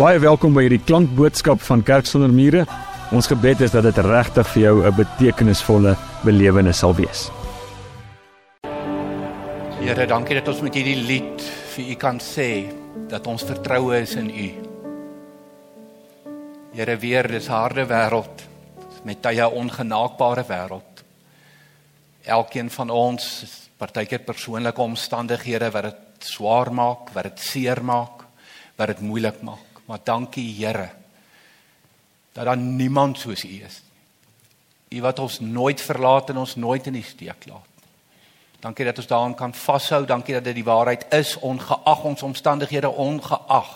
Baie welkom by hierdie klankboodskap van Kerk sonder mure. Ons gebed is dat dit regtig vir jou 'n betekenisvolle belewenis sal wees. Here, dankie dat ons met hierdie lied vir U kan sê dat ons vertroue is in U. Here, weer dis harde wêreld met tye ongenaakbare wêreld. Elkeen van ons, partykeer persoonlike omstandighede wat dit swaar maak, wat dit seer maak, wat dit moeilik maak. Maar dankie Here dat daar niemand soos U is. U wat ons nooit verlaat en ons nooit in die steek laat. Dankie dat ons daaraan kan vashou. Dankie dat dit die waarheid is ongeag ons omstandighede, ongeag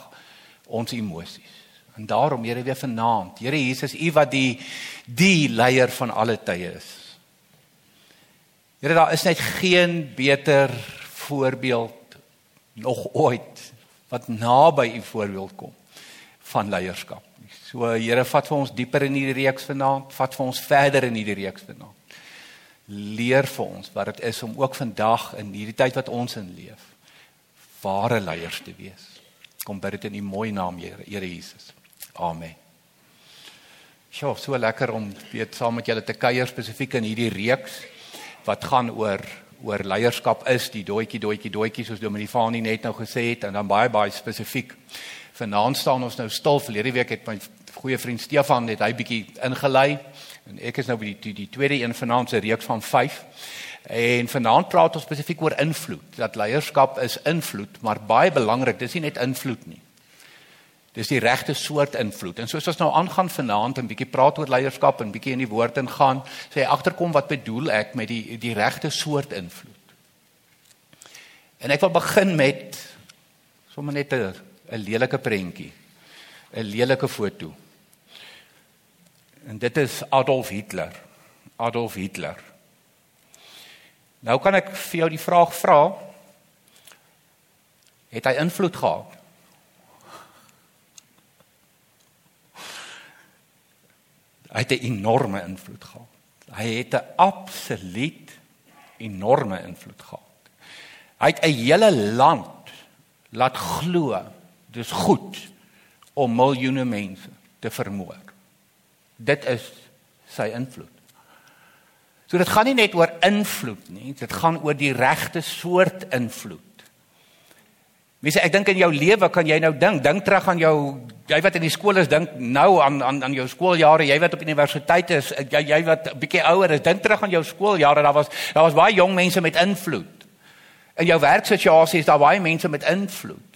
ons emosies. En daarom Here weer vanaand. Here Jesus, U wat die die leier van alle tye is. Here, daar is net geen beter voorbeeld nog ooit wat naby U voorbeeld kom van leierskap. So Here, vat vir ons dieper in hierdie reeks vanaand, vat vir ons verder in hierdie reeks vanaand. Leer vir ons wat dit is om ook vandag in hierdie tyd wat ons in leef, ware leiers te wees. Kom bid dit in U mooi naam, Here, Here Jesus. Amen. Sjoe, so lekker om weer saam met julle te kuier spesifiek in hierdie reeks wat gaan oor oor leierskap is die doetjie doetjie doetjie soos Dominee Fani net nou gesê het en dan baie baie spesifiek Vanaand staan ons nou stil. Verlede week het my goeie vriend Stefan net hy bietjie ingelei en ek is nou by die die, die tweede een vanaand se reeks van 5. En vanaand praat ons spesifiek oor invloed. Dat leierskap is invloed, maar baie belangrik, dis nie net invloed nie. Dis die regte soort invloed. En soos ons nou aangaan vanaand en bietjie praat oor leierskap en bietjie in die woord ingaan, sê agterkom wat bedoel ek met die die regte soort invloed. En ek wil begin met sommer net 'n 'n lelike prentjie. 'n Lelike foto. En dit is Adolf Hitler. Adolf Hitler. Nou kan ek vir jou die vraag vra. Het hy invloed gehad? Hy het 'n enorme invloed gehad. Hy het 'n absoluut enorme invloed gehad. Hy het 'n hele land laat glo dis goed om miljoene mense te vermoor. Dit is sy invloed. So dit gaan nie net oor invloed nie, dit gaan oor die regte soort invloed. Mense, ek dink in jou lewe kan jy nou dink, dink terug aan jou jy wat in die skool is, dink nou aan aan aan jou skooljare, jy wat op universiteit is, jy jy wat bietjie ouer is, dink terug aan jou skooljare, daar was daar was baie jong mense met invloed. In jou werksituasie is daar baie mense met invloed.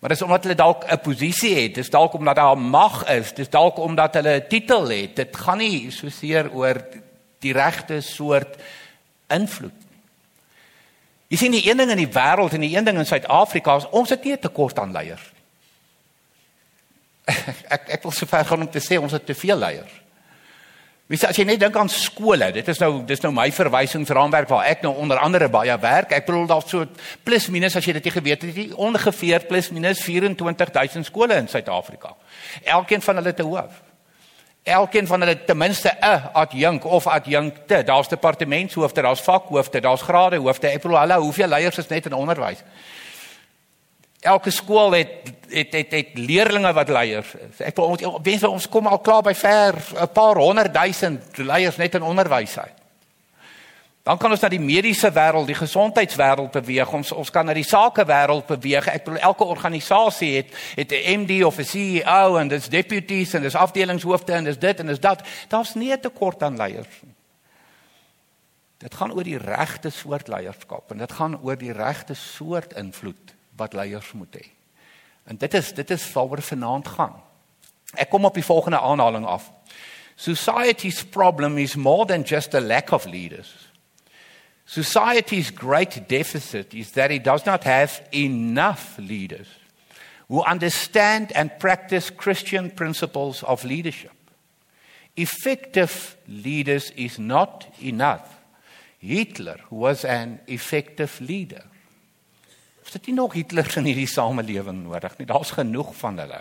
Maar dis omdat hulle dalk 'n posisie het, dis dalk omdat daar mag is, dis dalk omdat hulle 'n titel het. Dit gaan nie so seer oor die regte soort invloed nie. Jy sien die een ding in die wêreld en die een ding in Suid-Afrika is ons het nie 'n tekort aan leiers. Ek ek wil sover gaan om te sê ons het te veel leiers. Wie sê as jy net dink aan skole, dit is nou dis nou my verwysingsraamwerk waar ek nou onder andere baie werk. Ek bedoel daar so plus minus as jy dit nie geweet het nie, ongeveer plus minus 24000 skole in Suid-Afrika. Elkeen van hulle te hoof. Elkeen van hulle ten minste 'n adjunk of adjunkte. Daar's departementshoofde, daar's vakhoofde, daar's gradehoofde. Ek bedoel hulle hoeveel leiers is net in onderwys. Elke skool het het het, het leerdlinge wat leiers is. Ek wil wens ons kom al klaar by ver 'n paar honderd duisend leiers net in onderwys uit. Dan kan ons na die mediese wêreld, die gesondheidswêreld beweeg. Ons ons kan na die sakewêreld beweeg. Ek bedoel elke organisasie het het 'n MD of 'n CEO en dis deputies en dis afdelingshoofde en dis dit en dis dat. Daar's nie 'n tekort aan leiers nie. Dit gaan oor die regte soort leierskap en dit gaan oor die regte soort invloed wat leiers moet hê. En dit is dit is waaroor vanaand gaan. Ek kom op die volgende aanhaling af. Society's problem is more than just a lack of leaders. Society's great deficit is that it does not have enough leaders who understand and practice Christian principles of leadership. Effective leaders is not enough. Hitler was an effective leader. Ons het nie nog Hitlers in hierdie samelewing nodig nie. Daar's genoeg van hulle.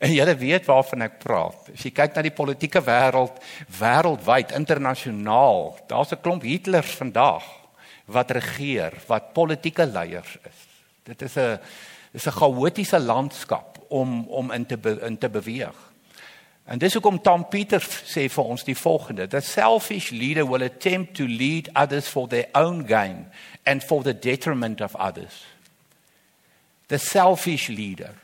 En julle weet waarvan ek praat. As jy kyk na die politieke wêreld, wêreldwyd, internasionaal, daar's 'n klomp Hitlers vandag wat regeer, wat politieke leiers is. Dit is 'n Dis 'n chaotiese landskap om om in te be, in te beweeg. En dis hoekom Tom Pieter sê vir ons die volgende: The selfish leader will attempt to lead others for their own gain and for the detriment of others. The selfish leader.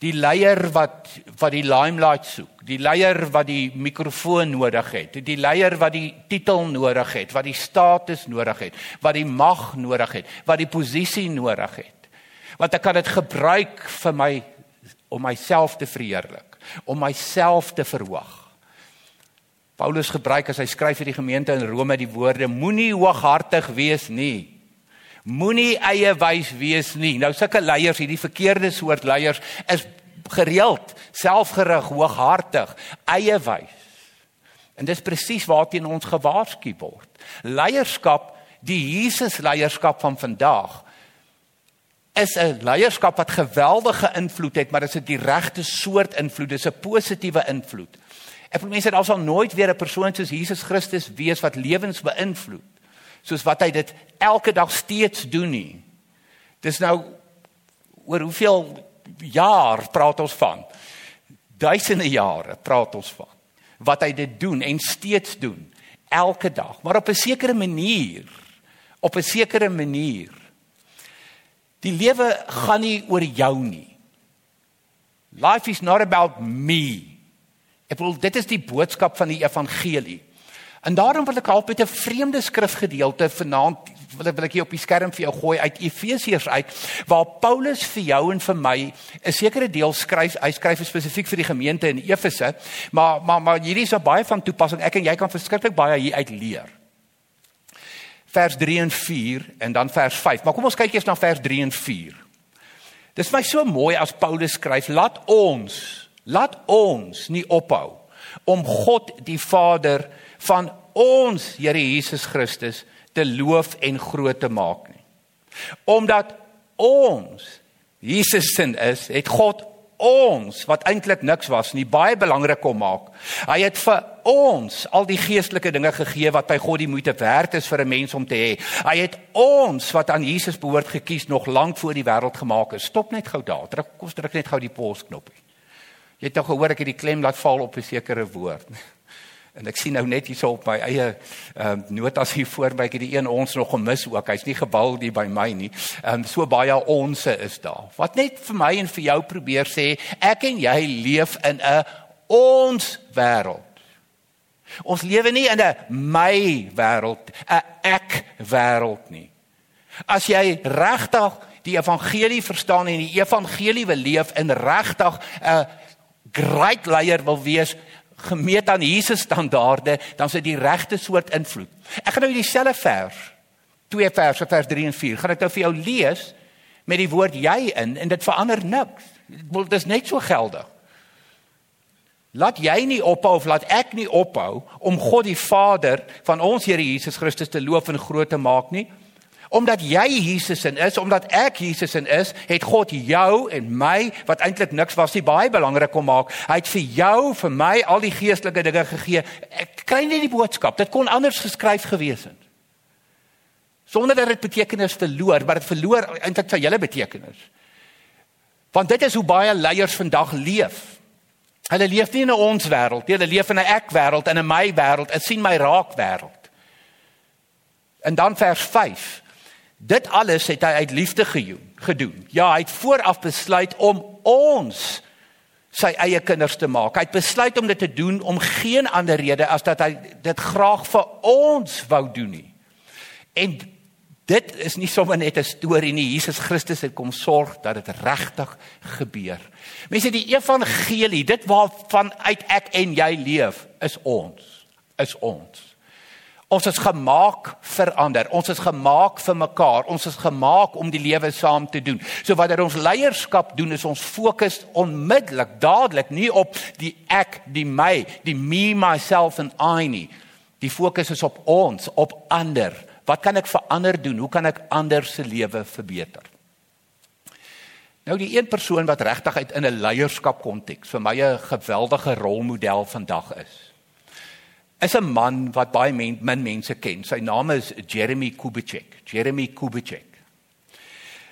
Die leier wat wat die limelight soek, die leier wat die mikrofoon nodig het, die leier wat die titel nodig het, wat die status nodig het, wat die mag nodig het, wat die posisie nodig het. Want ek kan dit gebruik vir my om myself te verheerlik, om myself te verhoog. Paulus gebruik as hy skryf vir die gemeente in Rome die woorde moenie hooghartig wees nie. Moenie eie wys wees nie. Nou sulke leiers, hierdie verkeerde soort leiers is gereeld selfgerig, hooghartig, eie wys. En dis presies waarteen ons gewaarsku word. Leierskap, die Jesus leierskap van vandag is 'n leierskap wat geweldige invloed het, maar dit is 'n regte soort invloed, dis 'n positiewe invloed. Ek wil mense daar sal nooit weer 'n persoon soos Jesus Christus wees wat lewens beïnvloed soos wat hy dit elke dag steeds doen nie. Dis nou oor hoeveel jaar praat ons van? Duisende jare praat ons van wat hy dit doen en steeds doen elke dag, maar op 'n sekere manier, op 'n sekere manier Die lewe gaan nie oor jou nie. Life is not about me. Ek wil dit is die boodskap van die evangelie. En daarom wil ek al met 'n vreemde skrifgedeelte vanaand wil ek wil ek hier op die skerm vir jou gooi uit Efesiërs uit waar Paulus vir jou en vir my 'n sekere deel skryf. Hy skryf spesifiek vir die gemeente in Efese, maar maar maar hierdie is baie van toepassing. Ek en jy kan verskriklik baie hier uit leer vers 3 en 4 en dan vers 5. Maar kom ons kyk eers na vers 3 en 4. Dit is my so mooi as Paulus skryf, laat ons, laat ons nie ophou om God die Vader van ons Here Jesus Christus te loof en groot te maak nie. Omdat ons Jesus se is, het God ons wat eintlik niks was nie baie belangrik kom maak. Hy het vir ons al die geestelike dinge gegee wat by God die moeite werd is vir 'n mens om te hê. Hy het ons wat aan Jesus behoort gekies nog lank voor die wêreld gemaak is. Stop net gou daar. Druk kom druk net gou die pause knoppie. Jy het nou gehoor ek het die klem laat val op 'n sekere woord. En ek sien nou net hierso op my eie ehm um, notas hier voor my, ek het die een ons nog gemis ook. Hy's nie gebal hier by my nie. Ehm um, so baie onsse is daar. Wat net vir my en vir jou probeer sê, ek en jy leef in 'n ons wêreld. Ons lewe nie in 'n my wêreld, 'n ek wêreld nie. As jy regtig die evangelie verstaan en die evangelie wil leef in regtig 'n great leier wil wees, gemeet aan Jesus standaarde, dan is dit die regte soort invloed. Ek gaan nou dieselfde vers, twee verse, vers 3 en 4, gaan ek nou vir jou lees met die woord jy in en dit verander niks. Dit is net so geldig. Laat jy nie ophou of laat ek nie ophou om God die Vader van ons Here Jesus Christus te loof en groot te maak nie. Omdat jy Jesus in is, omdat ek Jesus in is, het God jou en my wat eintlik niks was nie baie belangrik om maak. Hy het vir jou, vir my al die geestelike dinge gegee. Ek kry nie die boodskap. Dit kon anders geskryf gewees het. Sonder dat dit betekenis verloor, maar dit verloor eintlik sy hele betekenis. Want dit is hoe baie leiers vandag leef. Hulle leef nie in 'n ons wêreld nie, hulle leef in 'n ek wêreld in 'n my wêreld, 'n sien my raak wêreld. En dan vers Dit alles het hy uit liefde gedoen. Ja, hy het vooraf besluit om ons sy eie kinders te maak. Hy het besluit om dit te doen om geen ander rede as dat hy dit graag vir ons wou doen nie. En dit is nie sommer net 'n storie nie. Jesus Christus het kom sorg dat dit regtig gebeur. Mense, die evangelie, dit waarvan uit ek en jy leef, is ons. Is ons. Ons is gemaak vir ander. Ons is gemaak vir mekaar. Ons is gemaak om die lewe saam te doen. So wanneer ons leierskap doen, is ons fokus onmiddellik, dadelik nie op die ek, die my, die me myself and I nie. Die fokus is op ons, op ander. Wat kan ek vir ander doen? Hoe kan ek ander se lewe verbeter? Nou die een persoon wat regtig uit in 'n leierskap konteks vir my 'n geweldige rolmodel vandag is is 'n man wat baie men, min mense ken. Sy naam is Jeremy Kubicek. Jeremy Kubicek.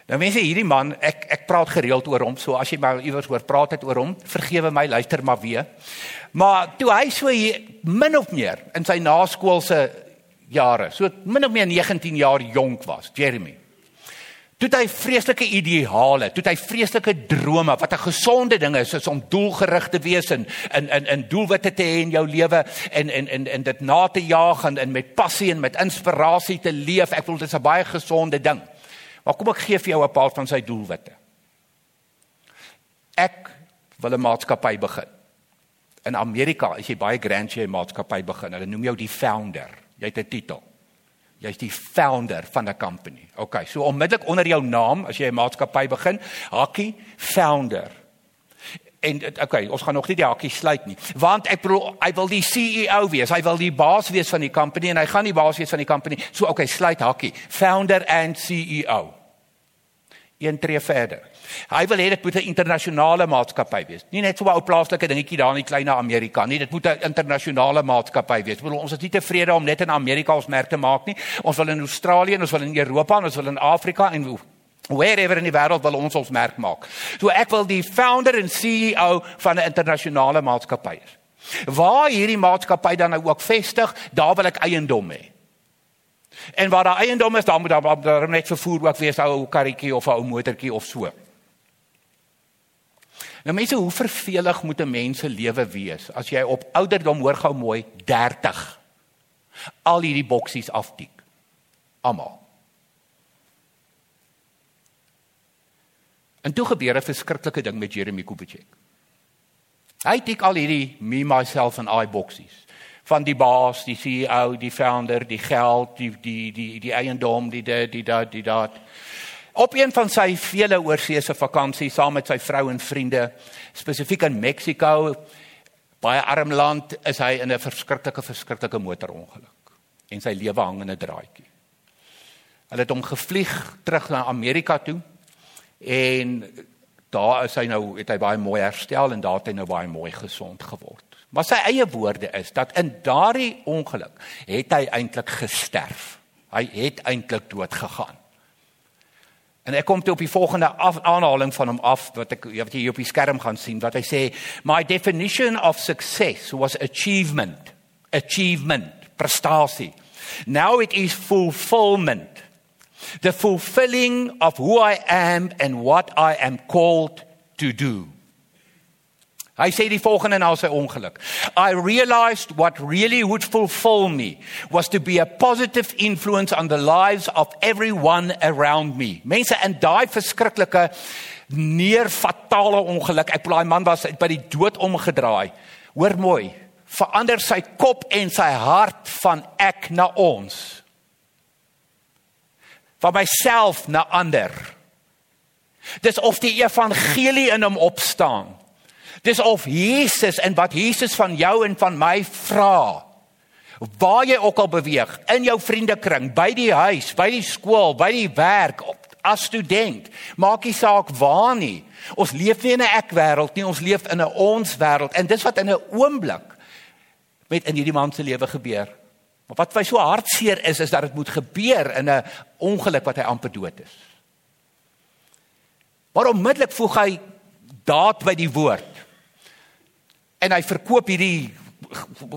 Nou mense, hierdie man, ek ek praat gereeld oor hom, so as jy maar iewers hoor praat het oor hom, vergewe my, luister maar weer. Maar toe hy so hier, min of meer in sy naskoolse jare, so min of meer 19 jaar jonk was, Jeremy. Toe hy vreeslike ideale, toe hy vreeslike drome wat 'n gesonde ding is, is om doelgerig te wees en in in in doelwitte te hê in jou lewe en en en en dit na te jaag en, en met passie en met inspirasie te leef. Ek wil dit is 'n baie gesonde ding. Maar kom ek gee vir jou 'n paar van sy doelwitte. Ek wil 'n maatskappy begin. In Amerika, as jy baie grand jy 'n maatskappy begin, hulle noem jou die founder. Jy het 'n titel. Jy's die founder van 'n company. OK, so onmiddellik onder jou naam as jy 'n maatskappy begin, hakkie founder. En okay, ons gaan nog nie die hakkie sluit nie, want ek bedoel hy wil die CEO wees. Hy wil die baas wees van die company en hy gaan die baas wees van die company. So okay, sluit hakkie. Founder and CEO. Een tree verder. Hy wil hê dit moet 'n internasionale maatskappy wees. Nie net so 'n ou plaaslike dingetjie daar in die klein Amerika nie. Dit moet 'n internasionale maatskappy wees. Bedoel ons is nie tevrede om net in Amerika ons merk te maak nie. Ons wil in Australië, ons wil in Europa, ons wil in Afrika en wherever in die wêreld wil ons ons merk maak. So ek wil die founder en CEO van 'n internasionale maatskappy wees. Waar hierdie maatskappy dan nou ook vestig, daar wil ek eiendom hê. En waar daar eiendom is, dan moet daar, daar net vervoer ook wees, ou karretjie of 'n ou motortjie of so. Nou mense, hoe vervelig moet 'n mens se lewe wees as jy op ouderdom hoor gou mooi 30 al hierdie boksies aftik. Almal. En toe gebeur 'n verskriklike ding met Jeremy Kubicek. Hy tik al hierdie me myself and I boksies van die baas, die CEO, die founder, die geld, die die die die eiendom, die die die dat die dat op een van sy vele oorseese vakansies saam met sy vrou en vriende, spesifiek in Mexiko, baie arm land, is hy in 'n verskriklike verskriklike motorongeluk en sy lewe hang in 'n draadjie. Hulle het hom gevlieg terug na Amerika toe en daar is hy nou het hy baie mooi herstel en daar het hy nou baie mooi gesond geword. Maar sy eie woorde is dat in daardie ongeluk het hy eintlik gesterf. Hy het eintlik dood gegaan. En ek kom toe op die volgende af, aanhaling van hom af wat ek wat jy hier op die skerm gaan sien wat hy sê my definition of success was achievement. Achievement prestasie now it is fulfillment. The fulfilling of who i am and what i am called to do Hy sê die volgende na sy ongeluk. I realized what really would fulfill me was to be a positive influence on the lives of everyone around me. Mense in daai verskriklike neerfatale ongeluk. Ek bedoel daai man was by die dood omgedraai. Hoor mooi. Verander sy kop en sy hart van ek na ons. Van myself na ander. Dis of die evangelie in hom opstaan. Dis of Jesus en wat Jesus van jou en van my vra. Waar jy ook al beweeg, in jou vriendekring, by die huis, by die skool, by die werk, as student, maak nie saak waar nie. Ons leef nie in 'n ek wêreld nie, ons leef in 'n ons wêreld en dis wat in 'n oomblik met in hierdie man se lewe gebeur. Maar wat vir so hartseer is is dat dit moet gebeur in 'n ongeluk wat hy amper dood is. Maar onmiddellik voeg hy daad by die woord en hy verkoop hierdie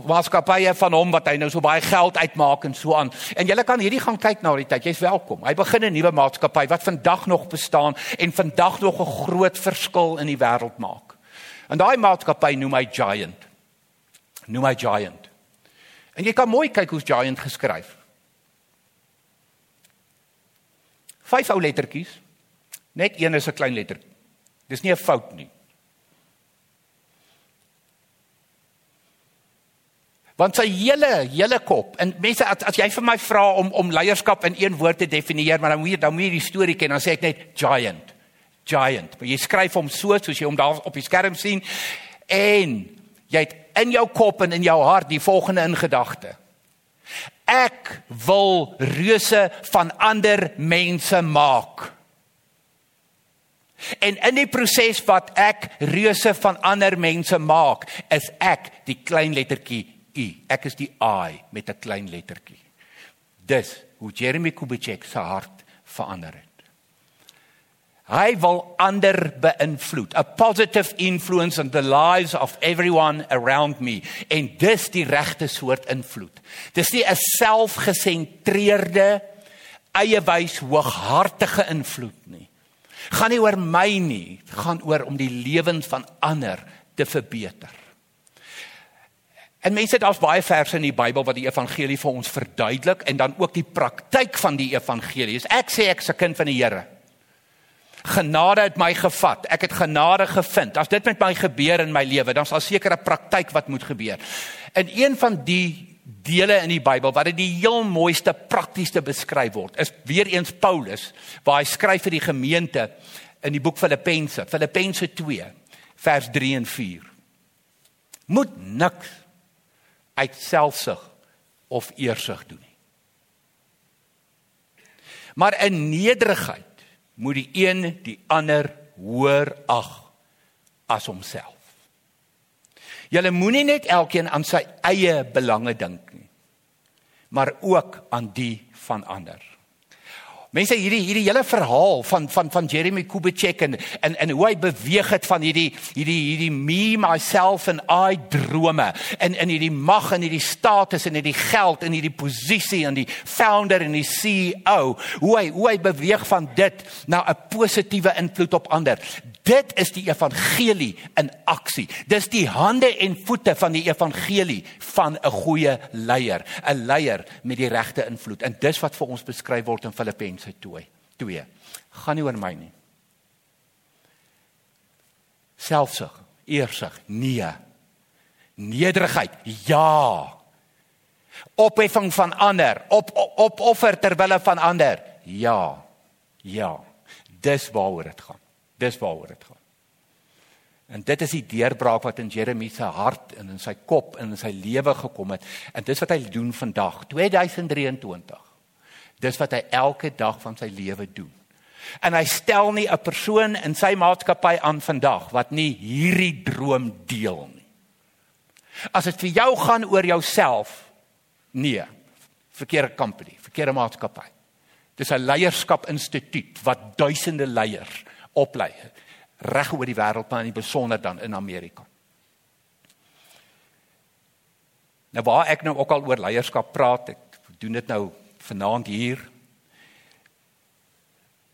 maatskappye van hom wat hy nou so baie geld uitmaak en so aan. En jy kan hierdie gaan kyk na die tyd. Jy's welkom. Hy begin 'n nuwe maatskappy wat vandag nog bestaan en vandag nog 'n groot verskil in die wêreld maak. En daai maatskappy noem hy Giant. Noem hy Giant. En jy kan mooi kyk hoe's Giant geskryf. Vyf ou lettertjies. Net een is 'n klein letter. Dis nie 'n fout nie. Want sy hele hele kop en mense as, as jy vir my vra om om leierskap in een woord te definieer, maar dan moet jy dan moet jy die storie ken, dan sê ek net giant. Giant. Maar jy skryf hom so soos jy hom daar op die skerm sien en jy het in jou kop en in jou hart die volgende in gedagte. Ek wil reuse van ander mense maak. En in die proses wat ek reuse van ander mense maak, is ek die klein lettertjie U. Ek is die I met 'n klein lettertjie. Dis hoe Jeremy Kubicek se hart verander het. Hy wil ander beïnvloed, a positive influence on the lives of everyone around me. En dis die regte soort invloed. Dis nie 'n selfgesentreerde eiewys hooghartige invloed nie. Gaan nie oor my nie, gaan oor om die lewens van ander te verbeter. En mense daar's baie verse in die Bybel wat die evangelie vir ons verduidelik en dan ook die praktyk van die evangelie. Ek sê ek's 'n kind van die Here. Genade het my gevat. Ek het genade gevind. As dit met my gebeur in my lewe, dan sal seker 'n praktyk wat moet gebeur. En een van die dele in die Bybel waar dit die heel mooiste praktiesste beskryf word, is weer eens Paulus waar hy skryf vir die gemeente in die boek Filippense, Filippense 2 vers 3 en 4. Moet niks uit selfsug of eersug doen nie. Maar in nederigheid moet die een die ander hoër ag as homself. Julle moenie net elkeen aan sy eie belange dink nie, maar ook aan die van ander. Mense hierdie hierdie hele verhaal van van van Jeremy Kubitschek en en en hoe hy beweeg het van hierdie hierdie hierdie me myself and I drome en in hierdie mag en hierdie status en hierdie geld en hierdie posisie en die founder en die CEO hoe hy hoe hy beweeg van dit na 'n positiewe invloed op ander. Dit is die evangelie in aksie. Dis die hande en voete van die evangelie van 'n goeie leier, 'n leier met die regte invloed. En dis wat vir ons beskryf word in Filippense 2. 2. Gaan nie oor my nie. Selfsug, eersug, nee. Nederigheid, ja. Opheffing van ander, op opoffer ter wille van ander. Ja. Ja. Dis waaroor dit gaan. Dis waaroor dit gaan. En dit is die deurbraak wat in Jeremie se hart en in sy kop en in sy lewe gekom het. En dis wat hy doen vandag, 2023. Dis wat hy elke dag van sy lewe doen. En hy stel nie 'n persoon in sy maatskappy aan vandag wat nie hierdie droom deel nie. As dit vir jou gaan oor jouself, nee, verkeerde company, verkeerde maatskappy. Dis 'n leierskap instituut wat duisende leiers oplei reg oor die wêreld maar in besonder dan in Amerika. Nou waar ek nou ook al oor leierskap praat, ek doen dit nou vanaand hier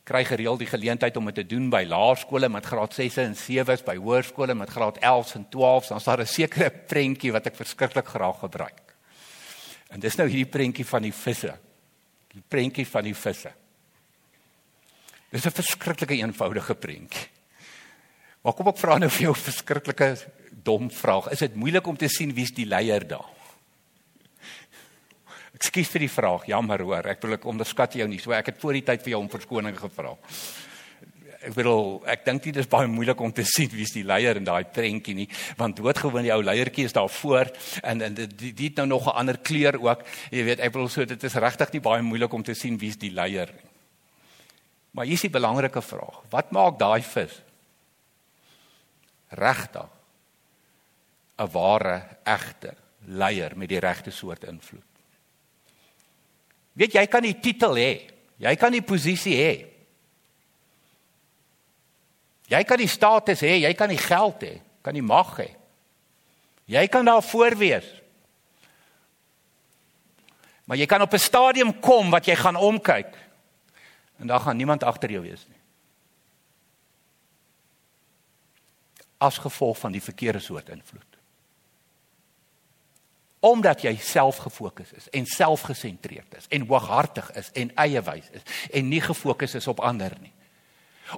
kry gereeld die geleentheid om dit te doen by laerskole met graad 6 en 7s by hoërskole met graad 11s en 12s dan staan 'n sekere prentjie wat ek verskriklik graag gebruik. En dis nou hierdie prentjie van die visse. Die prentjie van die visse. Dis 'n verskriklike eenvoudige prentjie. Maar kom ek vra nou vir jou 'n verskriklike dom vraag. Is dit moeilik om te sien wie's die leier daar? Ekskuus vir die vraag. Jammer hoor. Ek wil ek onderskat jou nie. So ek het voor die tyd vir jou om verskoning gevra. Ek bedoel, ek dink dit is baie moeilik om te sien wie's die leier in daai prentjie nie, want doodgewoon die ou leiertjie is daar voor en en dit dit nou nog 'n ander kleur ook. Jy weet, ek bedoel so dit is regtig nie baie moeilik om te sien wie's die leier nie. Maar hier is die belangrike vraag. Wat maak daai vis regtig 'n ware, egte leier met die regte soort invloed? Weet jy kan die titel hê. Jy kan die posisie hê. Jy kan die status hê, jy kan die geld hê, kan die mag hê. Jy kan daar voor wees. Maar jy kan op 'n stadium kom wat jy gaan omkyk En daar gaan niemand agter jou wees nie. As gevolg van die verkeerde soort invloed. Omdat jy self gefokus is en selfgesentreerd is en hooghartig is en eiewys is en nie gefokus is op ander nie.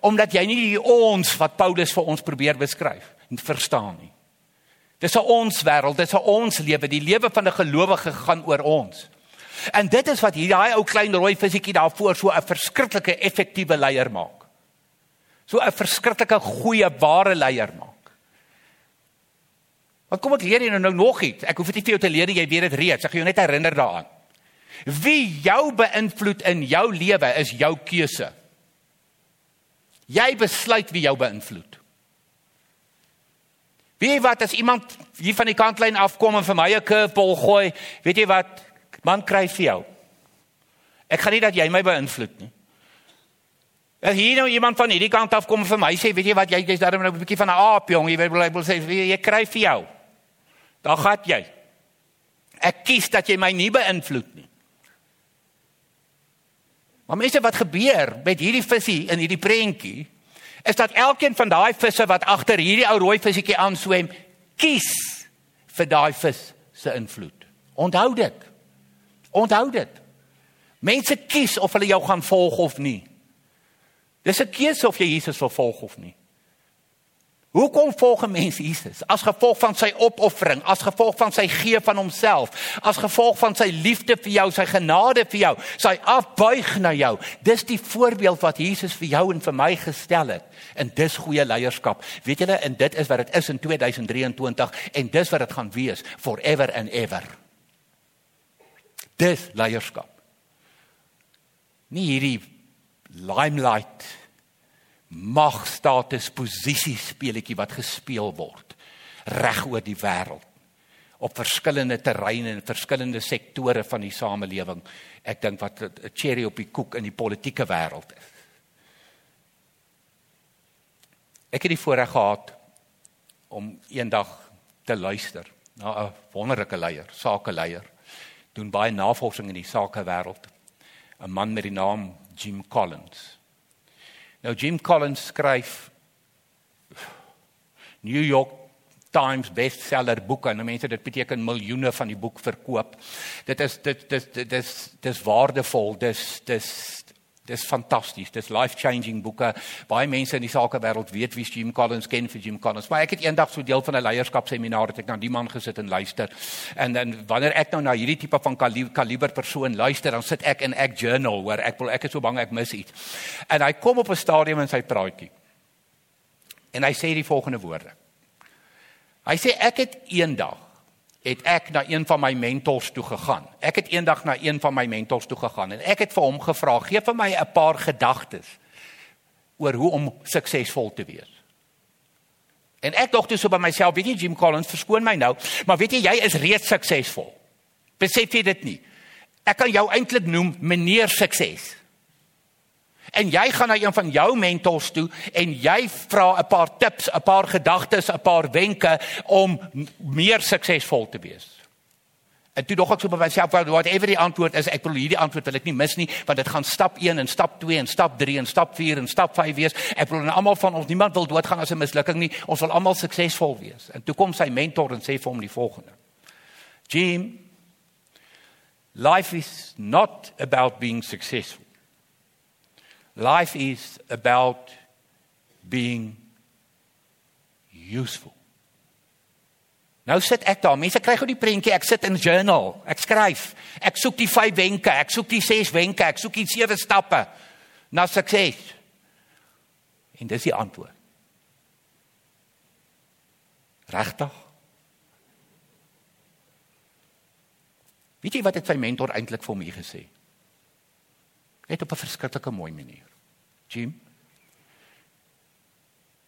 Omdat jy nie die ons wat Paulus vir ons probeer beskryf en verstaan nie. Dis 'n ons wêreld, dis 'n ons lewe. Die lewe van 'n gelowige gaan oor ons. En dit is wat hier daai ou klein rooi visiekie daarvoor so 'n verskriklike effektiewe leier maak. So 'n verskriklike goeie ware leier maak. Maar kom ek leer jou nou nog iets. Ek hoef dit nie vir jou te leer jy weet dit reeds. Ek gaan jou net herinner daaraan. Wie jou beïnvloed in jou lewe is jou keuse. Jy besluit wie jou beïnvloed. Wie wat as iemand hier van die kantlyn afkom en vir my 'n curveball gooi, weet jy wat? Man kry vir jou. Ek gaan nie dat jy my beïnvloed nie. As hier nou iemand van hierdie kant af kom vir my sê, weet jy wat, jy jy's daarom nou 'n bietjie van 'n aap jong, jy wil wil sê jy kry vir jou. Dan gaan jy. Ek kies dat jy my nie beïnvloed nie. Maar mense wat gebeur met hierdie visie in hierdie prentjie is dat elkeen van daai visse wat agter hierdie ou rooi visjetjie aanswem, kies vir daai vis se invloed. Onthou dit. Onthou dit. Mense kies of hulle jou gaan volg of nie. Dis 'n keuse of jy Jesus wil volg of nie. Hoekom volg 'n mens Jesus? As gevolg van sy opoffering, as gevolg van sy gee van homself, as gevolg van sy liefde vir jou, sy genade vir jou, sy afbuig na jou. Dis die voorbeeld wat Jesus vir jou en vir my gestel het. En dis goeie leierskap. Weet julle, en dit is wat dit is in 2023 en dis wat dit gaan wees forever and ever. Dis leierskap. Nie hierdie limelight mag status posisie speletjie wat gespeel word reg oor die wêreld op verskillende terreine en verskillende sektore van die samelewing. Ek dink wat 'n cherry op die koek in die politieke wêreld is. Ek het die voorreg gehad om eendag te luister na 'n wonderlike leier, sakeleier. Doen baie navorsing in die sakewêreld. 'n Man met die naam Jim Collins. Nou Jim Collins skryf New York Times bestseller boeke en mense dit beteken miljoene van die boek verkoop. Dit is dit dis dit is dis waardevol. Dis dis dis fantasties. Dis life-changing boeke. Baie mense in die sakewêreld weet wie Jim Collins ken vir Jim Collins. Maar ek het eendag so deel van 'n leierskapseminar het ek na die man gesit en luister. En dan wanneer ek nou na hierdie tipe van kaliber persoon luister, dan sit ek in ek journal waar ek wil ek is so bang ek mis iets. En hy kom op 'n stadium in sy praatjie. En hy sê die volgende woorde. Hy sê ek het eendag het ek na een van my mentors toe gegaan. Ek het eendag na een van my mentors toe gegaan en ek het vir hom gevra, gee vir my 'n paar gedagtes oor hoe om suksesvol te wees. En ek dink toe so by myself, weet jy Jim Collins, verskoon my nou, maar weet jy jy is reeds suksesvol. Besef jy dit nie? Ek kan jou eintlik noem meneer sukses. En jy gaan na een van jou mentors toe en jy vra 'n paar tips, 'n paar gedagtes, 'n paar wenke om meer suksesvol te wees. En toe dog ek so by myself, wat ever die antwoord is, ek wil hierdie antwoord wil ek nie mis nie, want dit gaan stap 1 en stap 2 en stap 3 en stap 4 en stap 5 wees. Ek wil almal van ons niemand wil doodgaan as 'n mislukking nie. Ons wil almal suksesvol wees. En toe kom sy mentor en sê vir hom die volgende. Jim, life is not about being successful. Life is about being useful. Nou sit ek daar. Mense kry gou die prentjie. Ek sit in journal. Ek skryf. Ek soek die 5 wenke, ek soek die 6 wenke, ek soek die 7 stappe na sukses. En dis die antwoord. Regtig? Weet jy wat het sy mentor eintlik vir my gesê? Net op 'n verskriklike mooi manier. Jim.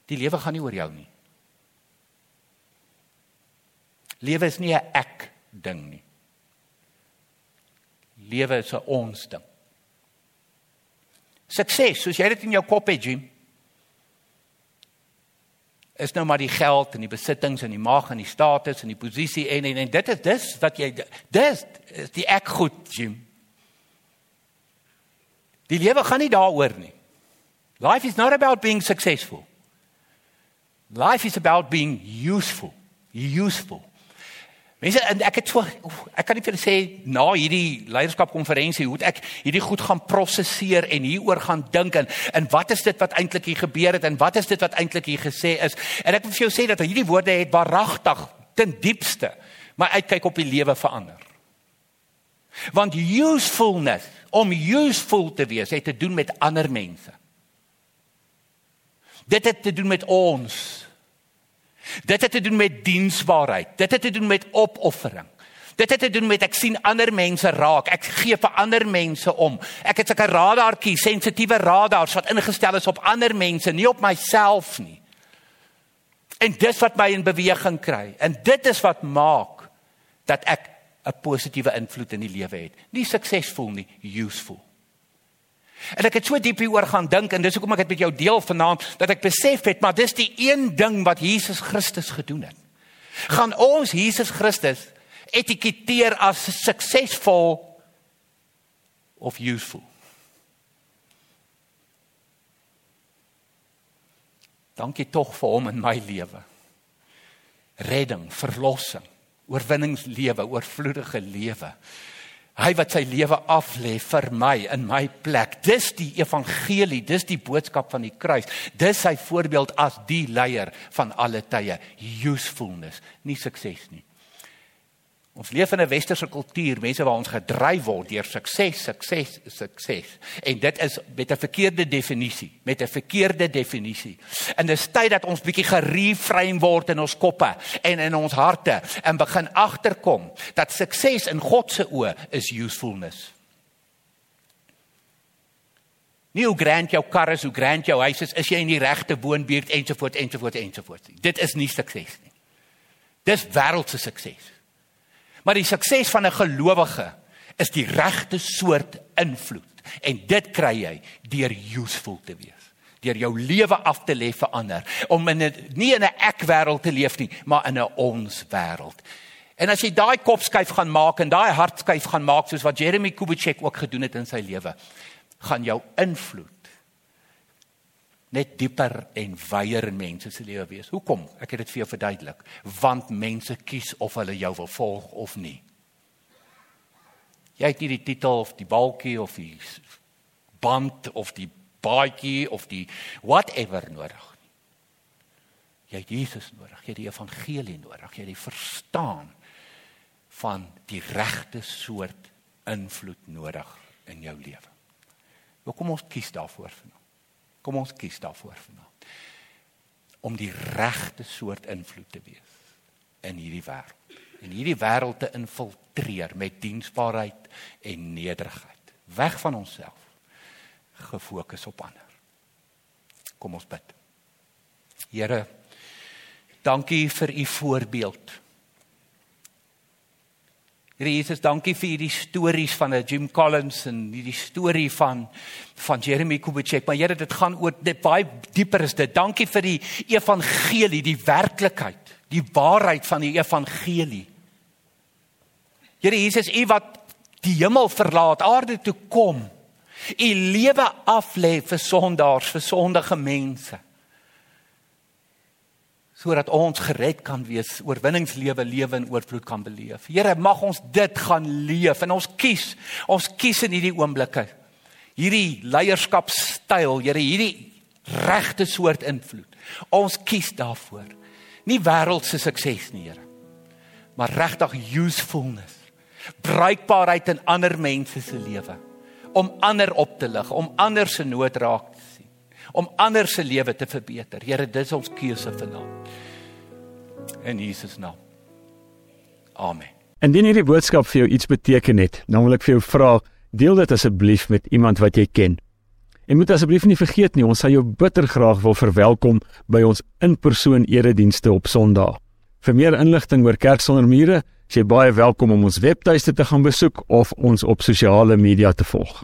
Die lewe gaan nie oor jou nie. Lewe is nie 'n ek ding nie. Lewe is 'n ons ding. Sukses, soos jy dit in jou kop het, Jim. Is nou maar die geld en die besittings en die mag en die status en die posisie en en, en dit is dis wat jy dis is die ek goed, Jim. Die lewe gaan nie daaroor nie. Life is not about being successful. Life is about being useful. Useful. Mense en ek het so ek kan nie vir sê na hierdie leierskapkonferensie hoe ek hierdie goed gaan prosesseer en hieroor gaan dink en en wat is dit wat eintlik hier gebeur het en wat is dit wat eintlik hier gesê is en ek wil vir jou sê dat hierdie woorde het waaragtig ten diepste my uitkyk op die lewe verander. Want usefulness om useful te wees het te doen met ander mense. Dit het te doen met ons. Dit het te doen met diensbaarheid. Dit het te doen met opoffering. Dit het te doen met ek sien ander mense raak. Ek gee vir ander mense om. Ek het sulke radartjie, sensitiewe radars wat ingestel is op ander mense, nie op myself nie. En dis wat my in beweging kry. En dit is wat maak dat ek 'n positiewe invloed in die lewe het. Nie suksesvol nie, useful. En ek het so diep hieroor gaan dink en dis hoekom ek dit met jou deel vanaand dat ek besef het maar dis die een ding wat Jesus Christus gedoen het. Gaan ons Jesus Christus etiketeer as suksesvol of useful? Dankie tog vir hom in my lewe. Redding, verlossing, oorwinningslewe, oorvloedige lewe. Hy wat sy lewe aflê vir my in my plek. Dis die evangelie, dis die boodskap van die kruis. Dis sy voorbeeld as die leier van alle tye. Usefulness, nie sukses nie. Ons leef in 'n westerse kultuur, mense waar ons gedryf word deur sukses, sukses, sukses. En dit is met 'n verkeerde definisie, met 'n verkeerde definisie. En dis tyd dat ons bietjie gereframe word in ons koppe en in ons harte en begin agterkom dat sukses in God se oë is usefulness. Nie hoe grand jou kar is, hoe grand jou huis is, is jy in die regte woonbuurt ensovoorts ensovoorts ensovoorts. Dit is nie sukses nie. Dis wêreldse sukses. Maar die sukses van 'n gelowige is die regte soort invloed. En dit kry jy deur useful te wees. Deur jou lewe af te lê vir ander. Om in 'n nie in 'n ek wêreld te leef nie maar in 'n ons wêreld. En as jy daai kop skuif gaan maak en daai hart skuif gaan maak soos wat Jeremy Kubitschek ook gedoen het in sy lewe gaan jou invloed net dieper en wyeer in mense se lewe wees. Hoekom? Ek het dit vir jou verduidelik. Want mense kies of hulle jou wil volg of nie. Jy het nie die titel of die balkie of die band of die baadjie of die whatever nodig nie. Jy het Jesus nodig, jy het die evangelie nodig, jy het die verstaan van die regte soort invloed nodig in jou lewe. Hoekom ons kies daarvoor vanaand? Kom ons kies daarvoor vanaand. Om die regte soort invloed te wees in hierdie wêreld. En hierdie wêreld te infiltreer met diensbaarheid en nederigheid. Weg van onsself. Gefokus op ander. Kom ons bid. Here, dankie vir u voorbeeld. Here Jesus, dankie vir hierdie stories van 'n Jim Collins en hierdie storie van van Jeremy Kubitschek. Maar Here, dit gaan oor dit baie dieper is dit. Dankie vir die evangelie, die werklikheid, die waarheid van die evangelie. Here Jesus, U wat die hemel verlaat, aarde toe kom. U lewe aflê vir sondaars, vir sondige mense sodat ons gered kan wees, oorwinningslewe lewe en oorvloed kan beleef. Here, mag ons dit gaan leef en ons kies. Ons kies in hierdie oomblikke hierdie leierskapstyl, Here, hierdie regte soort invloed. Ons kies daarvoor. Nie wêreldse sukses nie, Here. Maar regtig usefulness. Bruikbaarheid in ander mense se lewe om ander op te lig, om ander se nood raak om ander se lewe te verbeter. Here, dis ons keuse vanaand in Jesus naam. Amen. Indien hierdie boodskap vir jou iets beteken het, dan wil ek vir jou vra, deel dit asseblief met iemand wat jy ken. En moet asseblief nie vergeet nie, ons sal jou bitter graag wil verwelkom by ons in-persoon eredienste op Sondag. Vir meer inligting oor Kerk sonder mure, is jy baie welkom om ons webtuiste te gaan besoek of ons op sosiale media te volg.